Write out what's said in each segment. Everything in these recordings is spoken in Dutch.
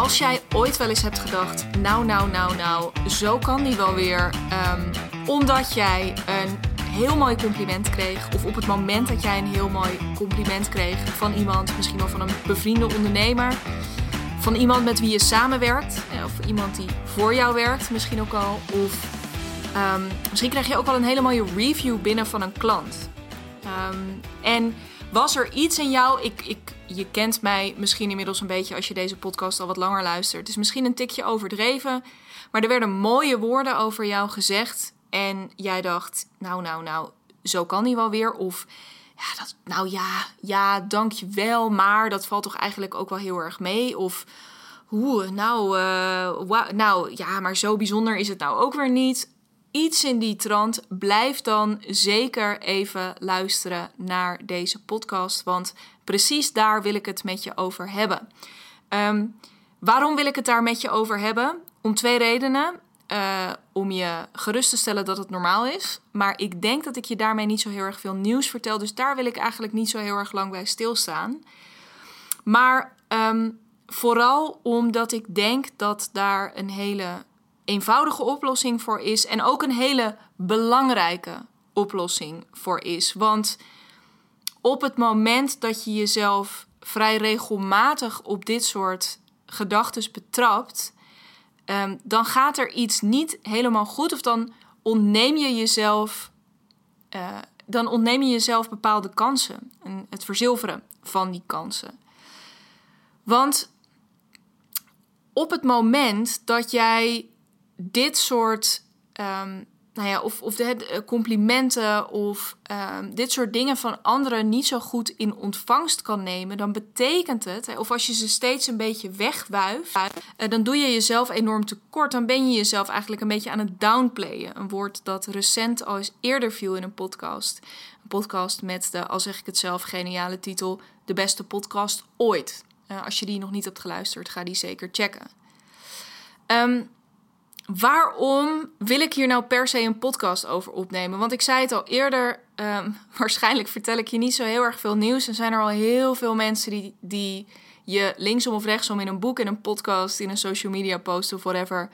Als jij ooit wel eens hebt gedacht, nou, nou, nou, nou, zo kan die wel weer. ehm, omdat jij een heel mooi compliment kreeg. Of op het moment dat jij een heel mooi compliment kreeg van iemand, misschien wel van een bevriende ondernemer. Van iemand met wie je samenwerkt. eh, Of iemand die voor jou werkt, misschien ook al. Of ehm, misschien krijg je ook wel een hele mooie review binnen van een klant. Ehm, en was er iets in jou? Ik, ik, je kent mij misschien inmiddels een beetje als je deze podcast al wat langer luistert. Het is misschien een tikje overdreven. Maar er werden mooie woorden over jou gezegd. En jij dacht, nou, nou, nou, zo kan hij wel weer. Of, ja, dat, nou ja, ja, dankjewel. Maar dat valt toch eigenlijk ook wel heel erg mee. Of, oeh, nou, eh, nou, ja, maar zo bijzonder is het nou ook weer niet iets in die trant, blijf dan zeker even luisteren naar deze podcast. Want precies daar wil ik het met je over hebben. Ehm, waarom wil ik het daar met je over hebben? Om twee redenen. Eh, om je gerust te stellen dat het normaal is. Maar ik denk dat ik je daarmee niet zo heel erg veel nieuws vertel. Dus daar wil ik eigenlijk niet zo heel erg lang bij stilstaan. Maar ehm, vooral omdat ik denk dat daar een hele eenvoudige oplossing voor is en ook een hele belangrijke oplossing voor is. Want op het moment dat je jezelf vrij regelmatig op dit soort gedachten betrapt, um, dan gaat er iets niet helemaal goed of dan ontneem je jezelf, uh, dan ontneem je jezelf bepaalde kansen en het verzilveren van die kansen. Want op het moment dat jij dit soort, um, nou ja, of, of de complimenten of um, dit soort dingen van anderen niet zo goed in ontvangst kan nemen, dan betekent het, of als je ze steeds een beetje wegwuift, uh, dan doe je jezelf enorm tekort. Dan ben je jezelf eigenlijk een beetje aan het downplayen. Een woord dat recent al eens eerder viel in een podcast. Een podcast met de, al zeg ik het zelf, geniale titel: De beste podcast ooit. Uh, als je die nog niet hebt geluisterd, ga die zeker checken. Um, waarom wil ik hier nou per se een podcast over opnemen? Want ik zei het al eerder, um, waarschijnlijk vertel ik je niet zo heel erg veel nieuws. Er zijn er al heel veel mensen die, die je linksom of rechtsom in een boek, in een podcast, in een social media post of whatever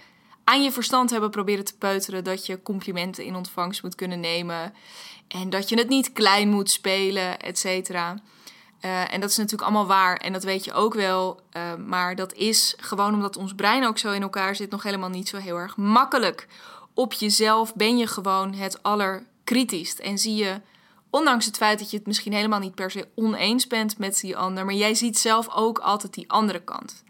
aan je verstand hebben proberen te peuteren dat je complimenten in ontvangst moet kunnen nemen en dat je het niet klein moet spelen, et cetera. Uh, en dat is natuurlijk allemaal waar en dat weet je ook wel. Uh, maar dat is gewoon omdat ons brein ook zo in elkaar zit, nog helemaal niet zo heel erg makkelijk. Op jezelf ben je gewoon het allerkritischst. En zie je, ondanks het feit dat je het misschien helemaal niet per se oneens bent met die ander, maar jij ziet zelf ook altijd die andere kant.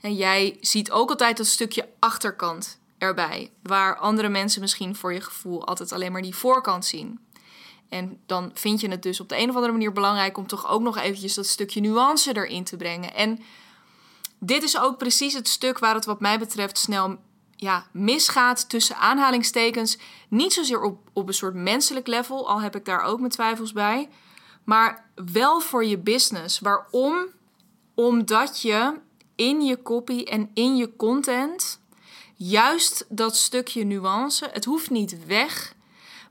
En jij ziet ook altijd dat stukje achterkant erbij, waar andere mensen misschien voor je gevoel altijd alleen maar die voorkant zien. En dan vind je het dus op de een of andere manier belangrijk om toch ook nog eventjes dat stukje nuance erin te brengen. En dit is ook precies het stuk waar het wat mij betreft snel ja, misgaat tussen aanhalingstekens. Niet zozeer op, op een soort menselijk level, al heb ik daar ook mijn twijfels bij. Maar wel voor je business. Waarom? Omdat je in je copy en in je content juist dat stukje nuance, het hoeft niet weg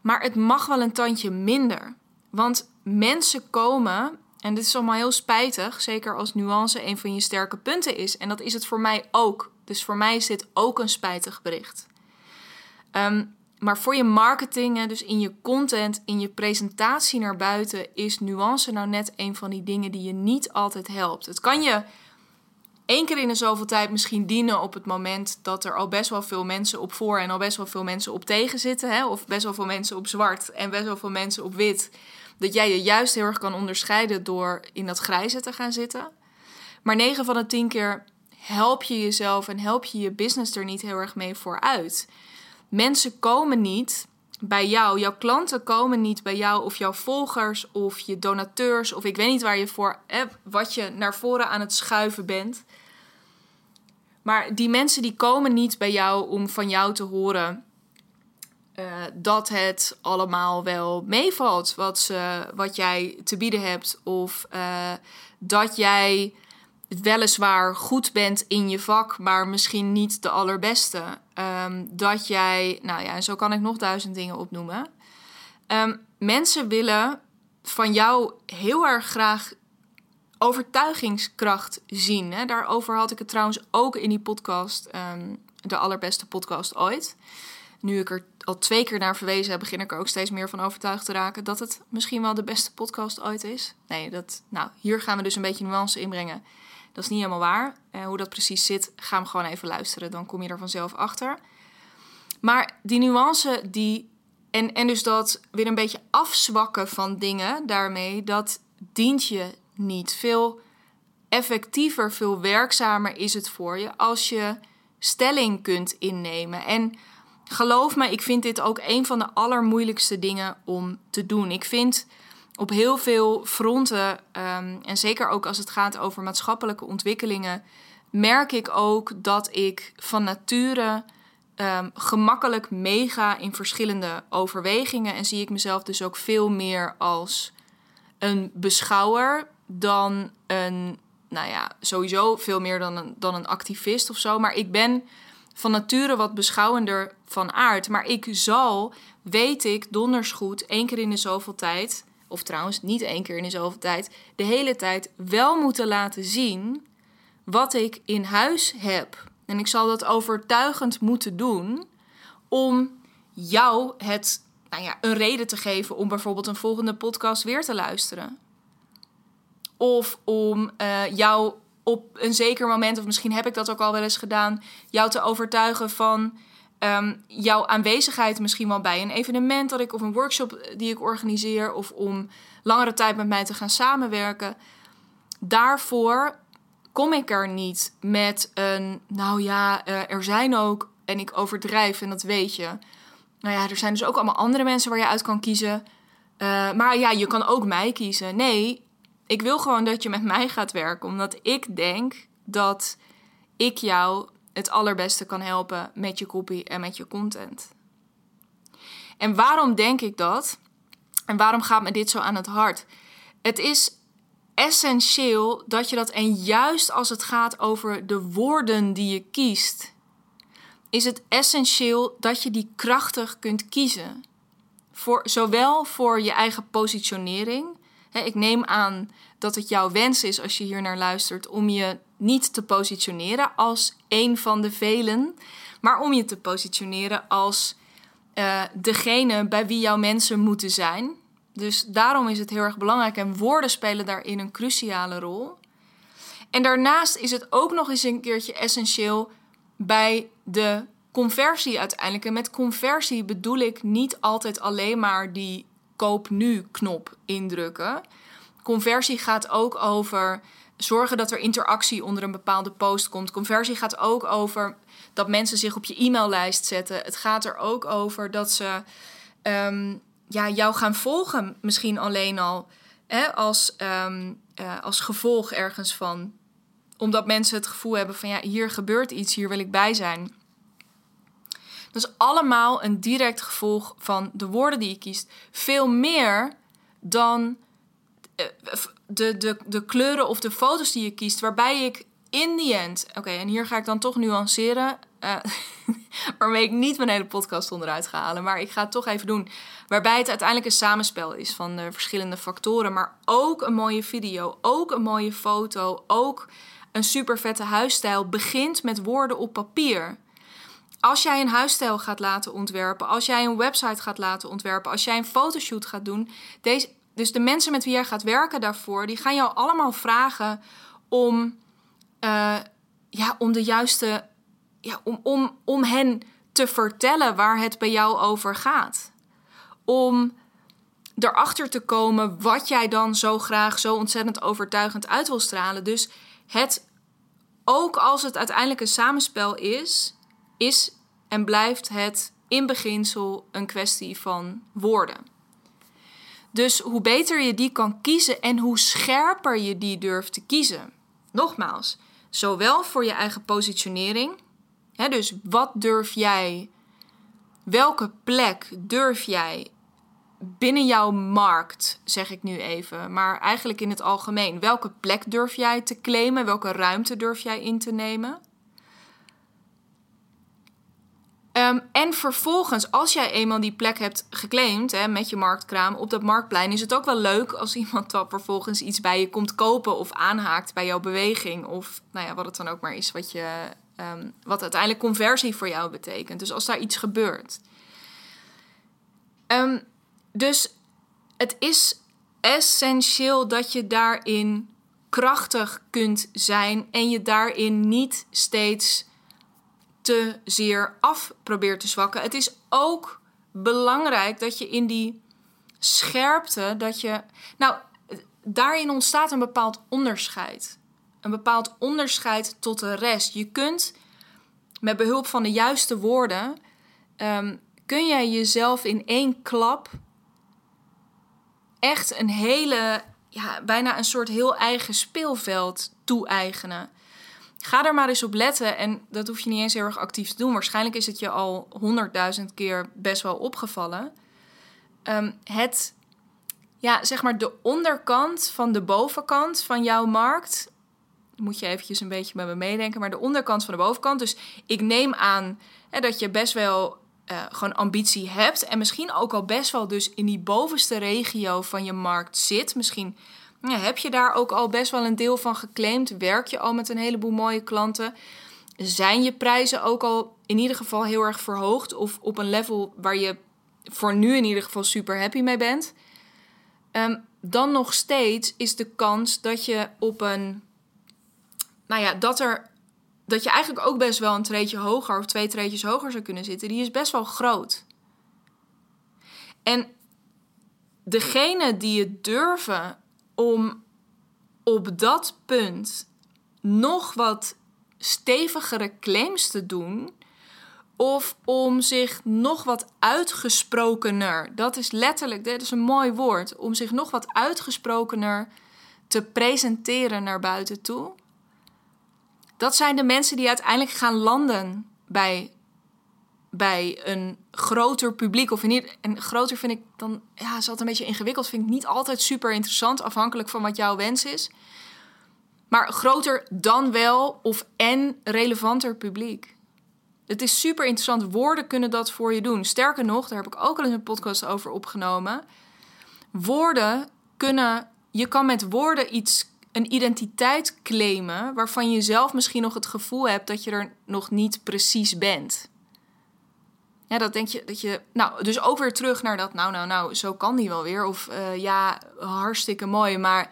maar het mag wel een tandje minder. Want mensen komen, en dit is allemaal heel spijtig, zeker als nuance een van je sterke punten is. En dat is het voor mij ook. Dus voor mij is dit ook een spijtig bericht. Um, maar voor je marketing, dus in je content, in je presentatie naar buiten, is nuance nou net een van die dingen die je niet altijd helpt. Het kan je één keer in de zoveel tijd misschien dienen op het moment dat er al best wel veel mensen op voor en al best wel veel mensen op tegen zitten. Hè? Of best wel veel mensen op zwart en best wel veel mensen op wit. Dat jij je juist heel erg kan onderscheiden door in dat grijze te gaan zitten. Maar 9 van de 10 keer help je jezelf en help je je business er niet heel erg mee vooruit. Mensen komen niet bij jou, jouw klanten komen niet bij jou of jouw volgers of je donateurs of ik weet niet waar je voor, eh, wat je naar voren aan het schuiven bent. Maar die mensen die komen niet bij jou om van jou te horen uh, dat het allemaal wel meevalt wat, ze, wat jij te bieden hebt. Of uh, dat jij weliswaar goed bent in je vak, maar misschien niet de allerbeste. Um, dat jij, nou ja, en zo kan ik nog duizend dingen opnoemen. Um, mensen willen van jou heel erg graag overtuigingskracht zien. Hè? Daarover had ik het trouwens ook in die podcast, ehm, de allerbeste podcast ooit. Nu ik er al twee keer naar verwezen heb, begin ik er ook steeds meer van overtuigd te raken dat het misschien wel de beste podcast ooit is. Nee, dat, nou, hier gaan we dus een beetje nuance inbrengen. Dat is niet helemaal waar. Eh, hoe dat precies zit, ga hem gewoon even luisteren. Dan kom je er vanzelf achter. Maar die nuance, die, en, en dus dat weer een beetje afzwakken van dingen daarmee, dat dient je niet. Veel effectiever, veel werkzamer is het voor je als je stelling kunt innemen. En geloof me, ik vind dit ook een van de allermoeilijkste dingen om te doen. Ik vind op heel veel fronten, ehm, en zeker ook als het gaat over maatschappelijke ontwikkelingen, merk ik ook dat ik van nature um, gemakkelijk meega in verschillende overwegingen. En zie ik mezelf dus ook veel meer als een beschouwer dan een, nou ja, sowieso veel meer dan een, dan een activist of zo. Maar ik ben van nature wat beschouwender van aard. Maar ik zal, weet ik, donders goed, één keer in de zoveel tijd, of trouwens niet één keer in de zoveel tijd, de hele tijd wel moeten laten zien wat ik in huis heb. En ik zal dat overtuigend moeten doen om jou het, nou ja, een reden te geven om bijvoorbeeld een volgende podcast weer te luisteren. Of om uh, jou op een zeker moment, of misschien heb ik dat ook al wel eens gedaan, jou te overtuigen van um, jouw aanwezigheid misschien wel bij een evenement dat ik of een workshop die ik organiseer, of om langere tijd met mij te gaan samenwerken. Daarvoor kom ik er niet met een, nou ja, uh, er zijn ook, en ik overdrijf en dat weet je. Nou ja, er zijn dus ook allemaal andere mensen waar je uit kan kiezen. Maar ja, je kan ook mij kiezen. Nee, ik wil gewoon dat je met mij gaat werken, omdat ik denk dat ik jou het allerbeste kan helpen met je copy en met je content. En waarom denk ik dat? En waarom gaat me dit zo aan het hart? Het is essentieel dat je dat, en juist als het gaat over de woorden die je kiest, is het essentieel dat je die krachtig kunt kiezen. Voor, zowel voor je eigen positionering. Ik neem aan dat het jouw wens is als je hier naar luistert om je niet te positioneren als een van de velen, maar om je te positioneren als uh, degene bij wie jouw mensen moeten zijn. Dus daarom is het heel erg belangrijk en woorden spelen daarin een cruciale rol. En daarnaast is het ook nog eens een keertje essentieel bij de conversie uiteindelijk. En met conversie bedoel ik niet altijd alleen maar die koop nu knop indrukken. Conversie gaat ook over zorgen dat er interactie onder een bepaalde post komt. Conversie gaat ook over dat mensen zich op je e-maillijst zetten. Het gaat er ook over dat ze um, ja, jou gaan volgen, misschien alleen al hè, als, um, uh, als gevolg ergens van. Omdat mensen het gevoel hebben van ja, hier gebeurt iets, hier wil ik bij zijn. Dat is allemaal een direct gevolg van de woorden die je kiest. Veel meer dan uh, de, de, de kleuren of de foto's die je kiest, waarbij ik in the end, oké, en hier ga ik dan toch nuanceren, uh, waarmee ik niet mijn hele podcast onderuit ga halen, maar ik ga het toch even doen. Waarbij het uiteindelijk een samenspel is van de verschillende factoren, maar ook een mooie video, ook een mooie foto, ook een super vette huisstijl begint met woorden op papier. Als jij een huisstijl gaat laten ontwerpen, als jij een website gaat laten ontwerpen, als jij een fotoshoot gaat doen, deze, dus de mensen met wie jij gaat werken daarvoor, die gaan jou allemaal vragen om, uh, ja, om de juiste, ja, om, om, om hen te vertellen waar het bij jou over gaat. Om erachter te komen wat jij dan zo graag zo ontzettend overtuigend uit wil stralen. Dus het, ook als het uiteindelijk een samenspel is, is en blijft het in beginsel een kwestie van woorden. Dus hoe beter je die kan kiezen en hoe scherper je die durft te kiezen. Nogmaals, zowel voor je eigen positionering. Hè, dus wat durf jij, welke plek durf jij binnen jouw markt, zeg ik nu even, maar eigenlijk in het algemeen. Welke plek durf jij te claimen? Welke ruimte durf jij in te nemen? Ehm, en vervolgens, als jij eenmaal die plek hebt geclaimd hè, met je marktkraam op dat marktplein, is het ook wel leuk als iemand dan vervolgens iets bij je komt kopen of aanhaakt bij jouw beweging. Of nou ja, wat het dan ook maar is, wat, je, um, wat uiteindelijk conversie voor jou betekent. Dus als daar iets gebeurt. Um, dus het is essentieel dat je daarin krachtig kunt zijn en je daarin niet steeds zeer af probeert te zwakken. Het is ook belangrijk dat je in die scherpte, dat je. Nou, daarin ontstaat een bepaald onderscheid. Een bepaald onderscheid tot de rest. Je kunt met behulp van de juiste woorden. Ehm, kun jij jezelf in één klap echt een hele, ja, bijna een soort heel eigen speelveld toe-eigenen. Ga er maar eens op letten. En dat hoef je niet eens heel erg actief te doen. Waarschijnlijk is het je al honderdduizend keer best wel opgevallen. Um, het, ja, zeg maar de onderkant van de bovenkant van jouw markt. Moet je eventjes een beetje met me meedenken. Maar de onderkant van de bovenkant. Dus ik neem aan hè, dat je best wel uh, gewoon ambitie hebt. En misschien ook al best wel dus in die bovenste regio van je markt zit. Misschien heb je daar ook al best wel een deel van geclaimd? Werk je al met een heleboel mooie klanten? Zijn je prijzen ook al in ieder geval heel erg verhoogd? Of op een level waar je voor nu in ieder geval super happy mee bent? Um, dan nog steeds is de kans dat je op een. Nou ja, dat er. Dat je eigenlijk ook best wel een treetje hoger of twee treetjes hoger zou kunnen zitten, die is best wel groot. En degene die het durven om op dat punt nog wat stevigere claims te doen. Of om zich nog wat uitgesprokener, dat is letterlijk, dit is een mooi woord, om zich nog wat uitgesprokener te presenteren naar buiten toe. Dat zijn de mensen die uiteindelijk gaan landen bij bij een groter publiek. Of ieder, en groter vind ik dan, ja, is altijd een beetje ingewikkeld. Vind ik niet altijd super interessant, afhankelijk van wat jouw wens is. Maar groter dan wel of en relevanter publiek. Het is super interessant. Woorden kunnen dat voor je doen. Sterker nog, daar heb ik ook al eens een podcast over opgenomen. Woorden kunnen, je kan met woorden iets, een identiteit claimen waarvan je zelf misschien nog het gevoel hebt dat je er nog niet precies bent. Ja, dat denk je dat je. Nou, dus ook weer terug naar dat. Nou, nou, nou, zo kan die wel weer. Of uh, ja, hartstikke mooi. Maar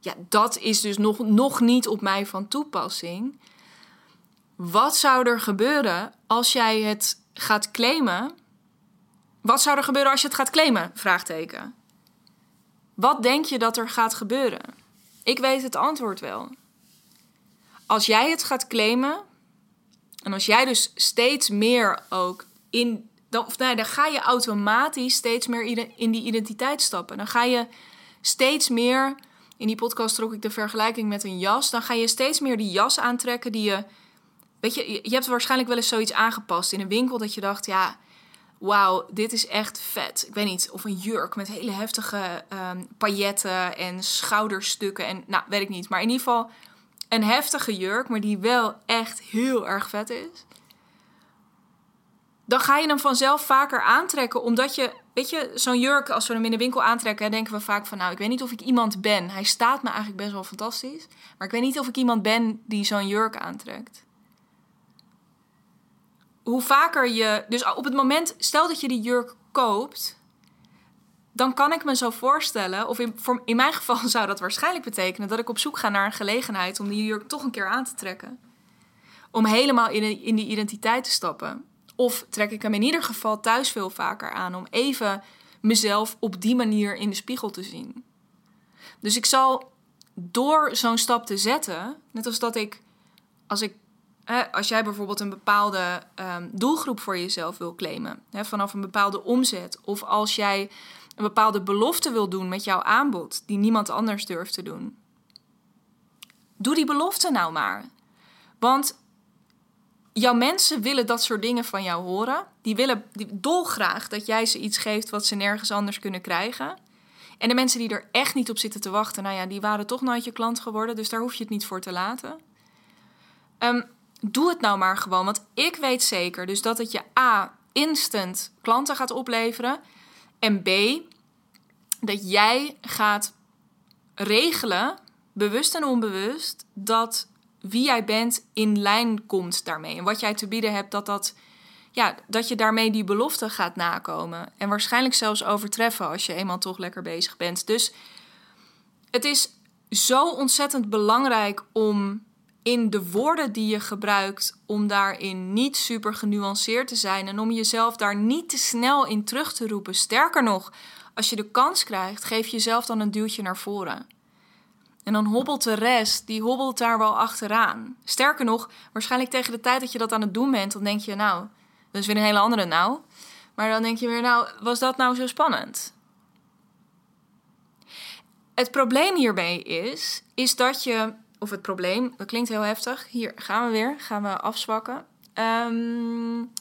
ja, dat is dus nog, nog niet op mij van toepassing. Wat zou er gebeuren als jij het gaat claimen? Wat zou er gebeuren als je het gaat claimen? Vraagteken. Wat denk je dat er gaat gebeuren? Ik weet het antwoord wel. Als jij het gaat claimen, en als jij dus steeds meer ook in, dan, nee, dan ga je automatisch steeds meer in die identiteit stappen. Dan ga je steeds meer, in die podcast trok ik de vergelijking met een jas, dan ga je steeds meer die jas aantrekken die je, weet je, je hebt waarschijnlijk wel eens zoiets aangepast in een winkel dat je dacht, ja, wauw, dit is echt vet. Ik weet niet, of een jurk met hele heftige um, pailletten en schouderstukken en, nou, weet ik niet. Maar in ieder geval een heftige jurk, maar die wel echt heel erg vet is dan ga je hem vanzelf vaker aantrekken. Omdat je, weet je, zo'n jurk, als we hem in de winkel aantrekken, denken we vaak van, nou, ik weet niet of ik iemand ben. Hij staat me eigenlijk best wel fantastisch. Maar ik weet niet of ik iemand ben die zo'n jurk aantrekt. Hoe vaker je, dus op het moment, stel dat je die jurk koopt, dan kan ik me zo voorstellen, of in, in mijn geval zou dat waarschijnlijk betekenen dat ik op zoek ga naar een gelegenheid om die jurk toch een keer aan te trekken. Om helemaal in, in die identiteit te stappen. Of trek ik hem in ieder geval thuis veel vaker aan om even mezelf op die manier in de spiegel te zien. Dus ik zal door zo'n stap te zetten, net als dat ik, als ik, als jij bijvoorbeeld een bepaalde um, doelgroep voor jezelf wil claimen, hè, vanaf een bepaalde omzet, of als jij een bepaalde belofte wil doen met jouw aanbod die niemand anders durft te doen, doe die belofte nou maar. Want jouw mensen willen dat soort dingen van jou horen. Die willen die, dolgraag dat jij ze iets geeft wat ze nergens anders kunnen krijgen. En de mensen die er echt niet op zitten te wachten, nou ja, die waren toch nooit je klant geworden, dus daar hoef je het niet voor te laten. Ehm, doe het nou maar gewoon. Want ik weet zeker dus dat het je A, instant klanten gaat opleveren. En B, dat jij gaat regelen, bewust en onbewust, dat wie jij bent in lijn komt daarmee. En wat jij te bieden hebt, dat, dat, ja, dat je daarmee die belofte gaat nakomen. En waarschijnlijk zelfs overtreffen als je eenmaal toch lekker bezig bent. Dus het is zo ontzettend belangrijk om in de woorden die je gebruikt, om daarin niet super genuanceerd te zijn en om jezelf daar niet te snel in terug te roepen. Sterker nog, als je de kans krijgt, geef jezelf dan een duwtje naar voren. En dan hobbelt de rest, die hobbelt daar wel achteraan. Sterker nog, waarschijnlijk tegen de tijd dat je dat aan het doen bent, dan denk je, nou, dat is weer een hele andere nou. Maar dan denk je weer, nou, was dat nou zo spannend? Het probleem hierbij is, is dat je, of het probleem, dat klinkt heel heftig. Hier gaan we weer, gaan we afzwakken. Um,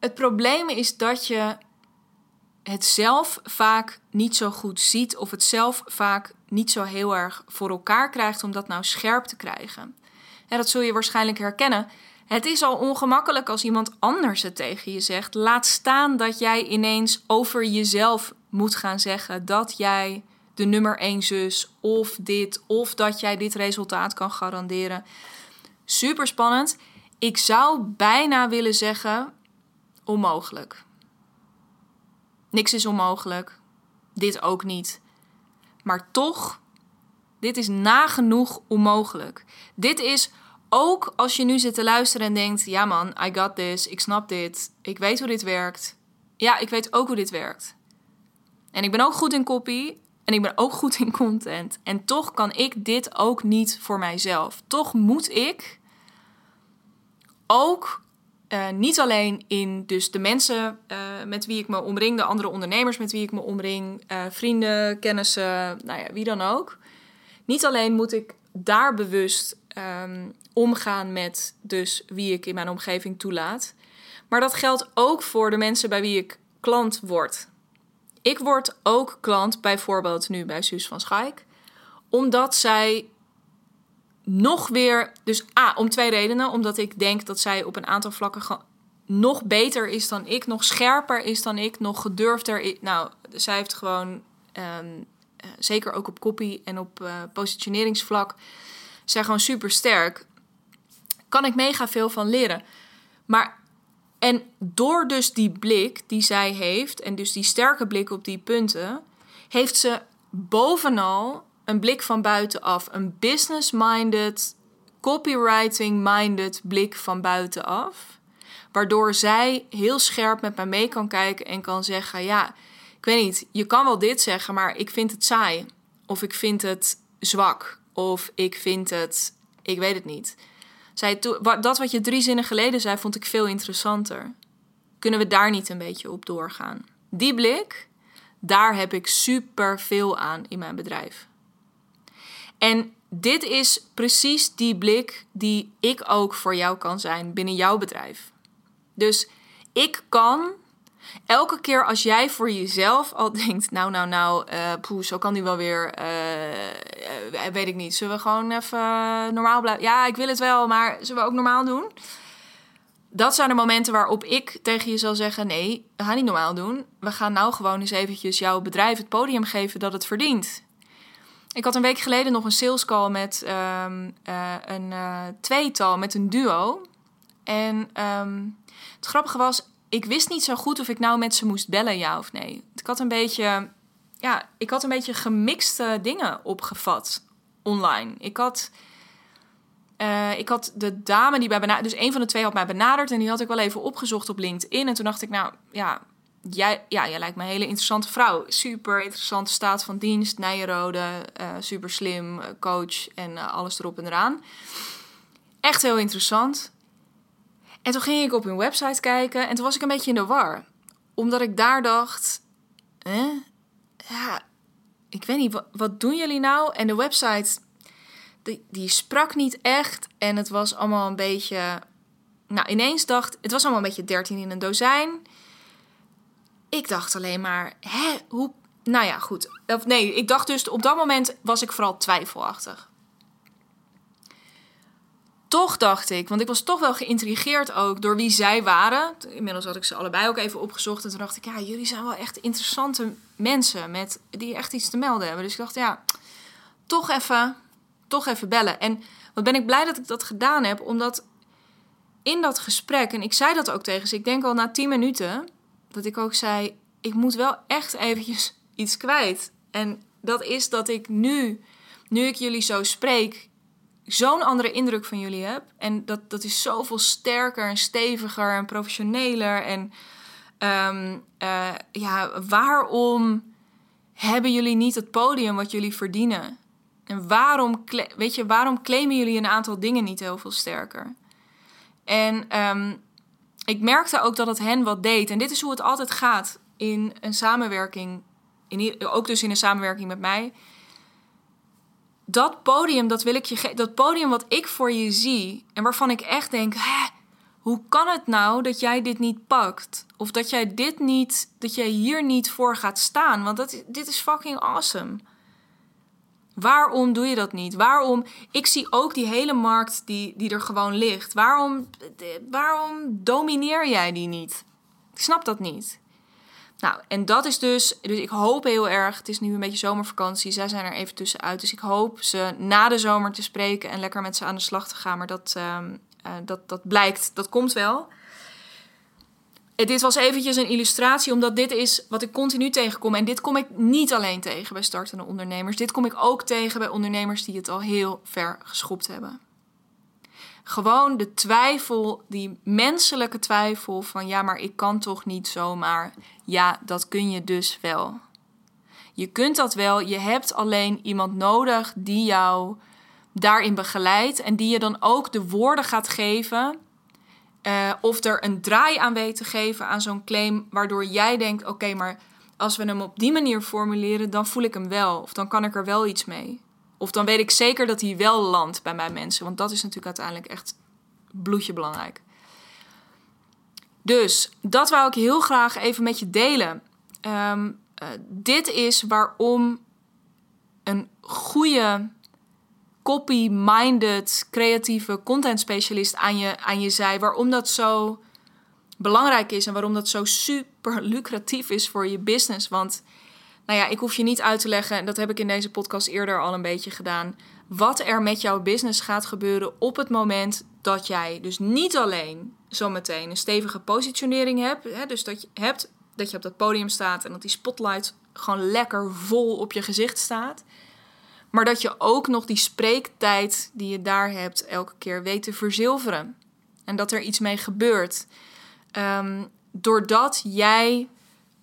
het probleem is dat je het zelf vaak niet zo goed ziet of het zelf vaak niet zo heel erg voor elkaar krijgt om dat nou scherp te krijgen. En dat zul je waarschijnlijk herkennen. Het is al ongemakkelijk als iemand anders het tegen je zegt. Laat staan dat jij ineens over jezelf moet gaan zeggen dat jij de nummer één zus of dit of dat jij dit resultaat kan garanderen. Super spannend. Ik zou bijna willen zeggen onmogelijk. Niks is onmogelijk. Dit ook niet. Maar toch, dit is nagenoeg onmogelijk. Dit is ook als je nu zit te luisteren en denkt: ja man, I got this, ik snap dit, ik weet hoe dit werkt. Ja, ik weet ook hoe dit werkt. En ik ben ook goed in copy en ik ben ook goed in content. En toch kan ik dit ook niet voor mijzelf. Toch moet ik ook uh, niet alleen in dus de mensen uh, met wie ik me omring, de andere ondernemers met wie ik me omring, uh, vrienden, kennissen, nou ja, wie dan ook. Niet alleen moet ik daar bewust um, omgaan met dus wie ik in mijn omgeving toelaat, maar dat geldt ook voor de mensen bij wie ik klant word. Ik word ook klant bijvoorbeeld nu bij Suus van Schaik, omdat zij nog weer. Dus A, om twee redenen. Omdat ik denk dat zij op een aantal vlakken nog beter is dan ik, nog scherper is dan ik, nog gedurfder. Nou, zij heeft gewoon, ehm, eh, zeker ook op copy en op uh, positioneringsvlak, zij gewoon super sterk. Kan ik mega veel van leren. Maar, en door dus die blik die zij heeft, en dus die sterke blik op die punten, heeft ze bovenal een blik van buitenaf. Een business-minded, copywriting-minded blik van buitenaf. Waardoor zij heel scherp met mij mee kan kijken en kan zeggen: Ja, ik weet niet, je kan wel dit zeggen, maar ik vind het saai. Of ik vind het zwak. Of ik vind het, ik weet het niet. Zij, dat wat je drie zinnen geleden zei, vond ik veel interessanter. Kunnen we daar niet een beetje op doorgaan? Die blik, daar heb ik super veel aan in mijn bedrijf. En dit is precies die blik die ik ook voor jou kan zijn binnen jouw bedrijf. Dus ik kan elke keer als jij voor jezelf al denkt, nou, nou, nou, uh, zo kan die wel weer, uh, weet ik niet. Zullen we gewoon even normaal blijven? Ja, ik wil het wel, maar zullen we ook normaal doen? Dat zijn de momenten waarop ik tegen je zal zeggen: nee, we gaan niet normaal doen. We gaan nou gewoon eens eventjes jouw bedrijf het podium geven dat het verdient. Ik had een week geleden nog een sales call met um, uh, een uh, tweetal, met een duo. En um, het grappige was, ik wist niet zo goed of ik nou met ze moest bellen, ja of nee. Ik had een beetje, ja, ik had een beetje gemixte dingen opgevat online. Ik had, uh, ik had de dame die bij benaderd, dus een van de twee had mij benaderd en die had ik wel even opgezocht op LinkedIn. En toen dacht ik, nou ja, jij, ja, jij lijkt me een hele interessante vrouw. Super interessante staat van dienst, Nijenrode, uh, super slim, eh, coach en uh, alles erop en eraan. Echt heel interessant. En toen ging ik op hun website kijken en toen was ik een beetje in de war. Omdat ik daar dacht, eh, ja, ik weet niet, wat, wat doen jullie nou? En de website, die, die sprak niet echt en het was allemaal een beetje... Nou, ineens dacht, het was allemaal een beetje 13 in een dozijn ik dacht alleen maar, hè, hoe... Nou ja, goed. Of nee, ik dacht dus op dat moment was ik vooral twijfelachtig. toch dacht ik, want ik was toch wel geïntrigeerd ook door wie zij waren. Inmiddels had ik ze allebei ook even opgezocht. En toen dacht ik, ja, jullie zijn wel echt interessante mensen met, die echt iets te melden hebben. Dus ik dacht, ja, toch even, toch even bellen. En wat ben ik blij dat ik dat gedaan heb, omdat in dat gesprek, en ik zei dat ook tegen ze, ik denk al na tien minuten, dat ik ook zei, ik moet wel echt eventjes iets kwijt. En dat is dat ik nu, nu ik jullie zo spreek, zo'n andere indruk van jullie heb. En dat, dat is zoveel sterker en steviger en professioneler. En ehm, eh, ja, waarom hebben jullie niet het podium wat jullie verdienen? En waarom, weet je, waarom claimen jullie een aantal dingen niet heel veel sterker? En ehm, ik merkte ook dat het hen wat deed. En dit is hoe het altijd gaat in een samenwerking. In, ook dus in een samenwerking met mij dat podium, dat wil ik je. Dat podium wat ik voor je zie. En waarvan ik echt denk: hè, hoe kan het nou dat jij dit niet pakt? Of dat jij dit niet, dat jij hier niet voor gaat staan? Want dat, dit is fucking awesome. Waarom doe je dat niet? Waarom? Ik zie ook die hele markt die, die er gewoon ligt. Waarom, waarom domineer jij die niet? Ik snap dat niet. Nou, en dat is dus, dus ik hoop heel erg, het is nu een beetje zomervakantie, zij zijn er even tussenuit. Dus ik hoop ze na de zomer te spreken en lekker met ze aan de slag te gaan. Maar dat, ehm, eh, dat, dat blijkt, dat komt wel. Eh, dit was eventjes een illustratie, omdat dit is wat ik continu tegenkom. En dit kom ik niet alleen tegen bij startende ondernemers. Dit kom ik ook tegen bij ondernemers die het al heel ver geschopt hebben. Gewoon de twijfel, die menselijke twijfel van ja, maar ik kan toch niet zomaar. Ja, dat kun je dus wel. Je kunt dat wel, je hebt alleen iemand nodig die jou daarin begeleidt en die je dan ook de woorden gaat geven. Uh, of er een draai aan weet te geven aan zo'n claim, waardoor jij denkt: oké, maar als we hem op die manier formuleren, dan voel ik hem wel. Of dan kan ik er wel iets mee. Of dan weet ik zeker dat hij wel landt bij mijn mensen. Want dat is natuurlijk uiteindelijk echt bloedje belangrijk. Dus dat wou ik heel graag even met je delen. Ehm, eh, dit is waarom een goede copy-minded creatieve content specialist aan je, aan je zij. Waarom dat zo belangrijk is en waarom dat zo super lucratief is voor je business. Want nou ja, ik hoef je niet uit te leggen, en dat heb ik in deze podcast eerder al een beetje gedaan, wat er met jouw business gaat gebeuren op het moment dat jij dus niet alleen zometeen een stevige positionering hebt, hè, dus dat je hebt dat je op dat podium staat en dat die spotlight gewoon lekker vol op je gezicht staat. Maar dat je ook nog die spreektijd die je daar hebt elke keer weet te verzilveren. En dat er iets mee gebeurt. Um, doordat jij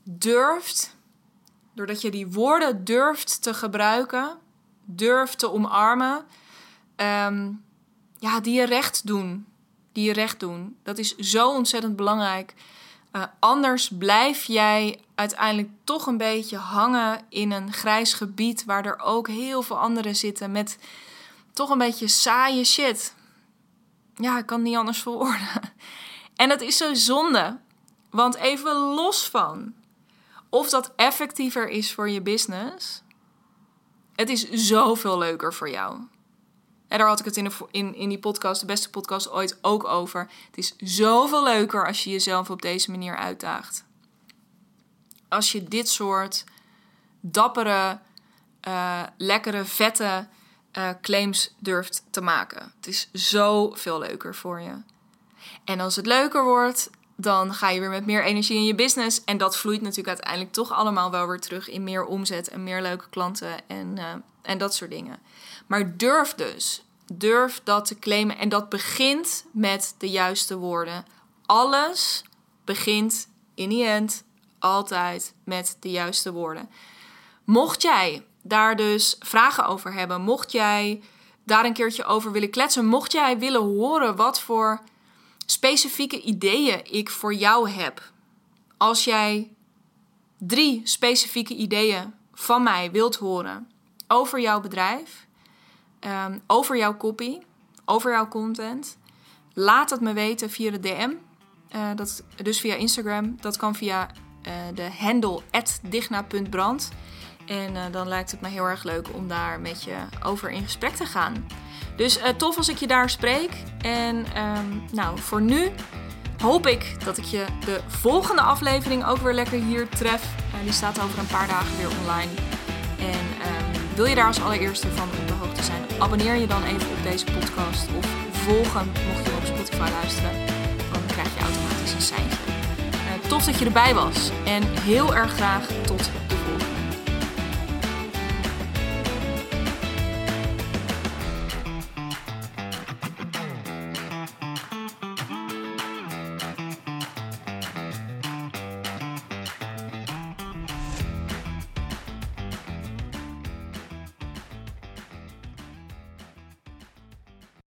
durft Doordat je die woorden durft te gebruiken, durft te omarmen, ehm, ja, die je recht doen. Die je recht doen. Dat is zo ontzettend belangrijk. Uh, anders blijf jij uiteindelijk toch een beetje hangen in een grijs gebied waar er ook heel veel anderen zitten met toch een beetje saaie shit. Ja, ik kan het niet anders verwoorden. En dat is zo zonde. Want even los van of dat effectiever is voor je business. Het is zoveel leuker voor jou. En daar had ik het in, in, die podcast, de beste podcast ooit, ook over. Het is zoveel leuker als je jezelf op deze manier uitdaagt. Als je dit soort dappere, uh, lekkere, vette uh, claims durft te maken. Het is zoveel leuker voor je. En als het leuker wordt, dan ga je weer met meer energie in je business. En dat vloeit natuurlijk uiteindelijk toch allemaal wel weer terug in meer omzet en meer leuke klanten en, uh, en dat soort dingen. Maar durf dus. Durf dat te claimen. En dat begint met de juiste woorden. Alles begint in die end altijd met de juiste woorden. Mocht jij daar dus vragen over hebben, mocht jij daar een keertje over willen kletsen, mocht jij willen horen wat voor specifieke ideeën ik voor jou heb. Als jij drie specifieke ideeën van mij wilt horen over jouw bedrijf, um, over jouw copy, over jouw content, laat het me weten via de DM. Eh, dat, dus via Instagram. Dat kan via uh, de handle digna.brand. En uh, dan lijkt het me heel erg leuk om daar met je over in gesprek te gaan. Dus uh, tof als ik je daar spreek. En um, nou, voor nu hoop ik dat ik je de volgende aflevering ook weer lekker hier tref. Uh, die staat over een paar dagen weer online. En um, wil je daar als allereerste van op de hoogte zijn? Abonneer je dan even op deze podcast. Of volg hem mocht je op Spotify luisteren. Dan krijg je automatisch een seintje. tof dat je erbij was. En heel erg graag tot